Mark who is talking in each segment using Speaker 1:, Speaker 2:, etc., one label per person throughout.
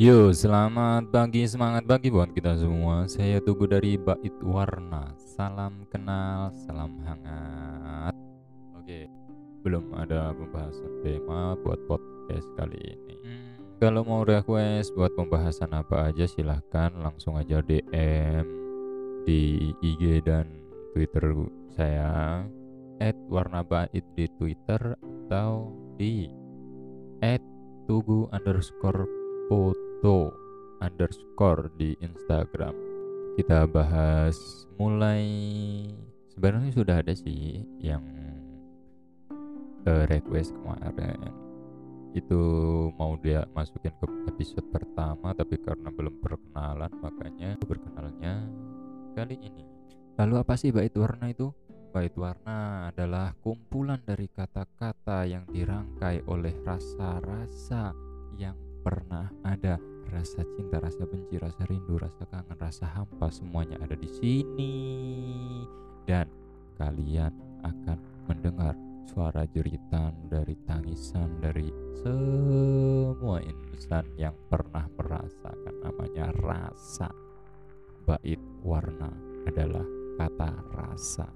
Speaker 1: Yo, selamat pagi, semangat pagi buat kita semua. Saya Tugu dari Bait Warna. Salam kenal, salam hangat. Oke, belum ada pembahasan tema buat podcast kali ini. Hmm, kalau mau request buat pembahasan apa aja silahkan langsung aja DM di IG dan Twitter saya warna bait di Twitter atau di @tugu foto underscore di Instagram. Kita bahas mulai sebenarnya sudah ada sih yang uh, request kemarin. Itu mau dia masukin ke episode pertama tapi karena belum perkenalan makanya berkenalnya kali ini. Lalu apa sih bait warna itu? Bait warna adalah kumpulan dari kata-kata yang dirangkai oleh rasa-rasa yang pernah ada rasa cinta, rasa benci, rasa rindu, rasa kangen, rasa hampa semuanya ada di sini. Dan kalian akan mendengar suara jeritan dari tangisan dari semua insan yang pernah merasakan namanya rasa. Bait warna adalah kata rasa.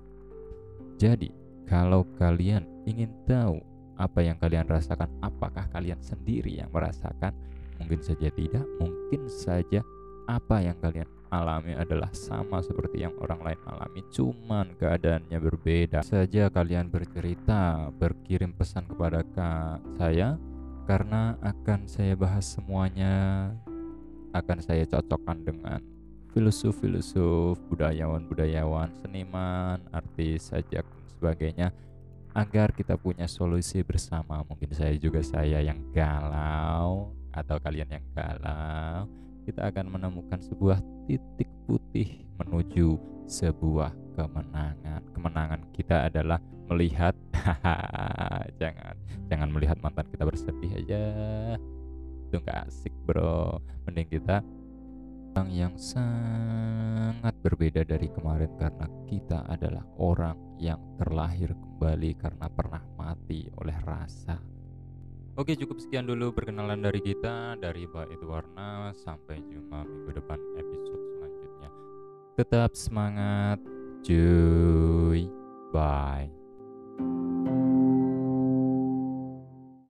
Speaker 1: Jadi kalau kalian ingin tahu apa yang kalian rasakan? Apakah kalian sendiri yang merasakan? Mungkin saja tidak mungkin saja apa yang kalian alami adalah sama seperti yang orang lain alami. Cuman keadaannya berbeda. Saja kalian bercerita berkirim pesan kepada kak saya karena akan saya bahas semuanya. Akan saya cocokkan dengan filosof-filosof, budayawan-budayawan, seniman, artis, sajak dan sebagainya agar kita punya solusi bersama. Mungkin saya juga saya yang galau atau kalian yang galau, kita akan menemukan sebuah titik putih menuju sebuah kemenangan. Kemenangan kita adalah melihat jangan jangan melihat mantan kita bersedih aja. Itu nggak asik, Bro. Mending kita orang yang sangat berbeda dari kemarin karena kita adalah orang yang terlahir kembali karena pernah mati oleh rasa. Oke cukup sekian dulu perkenalan dari kita dari Bait Warna sampai jumpa minggu depan episode selanjutnya. Tetap semangat, cuy. Bye.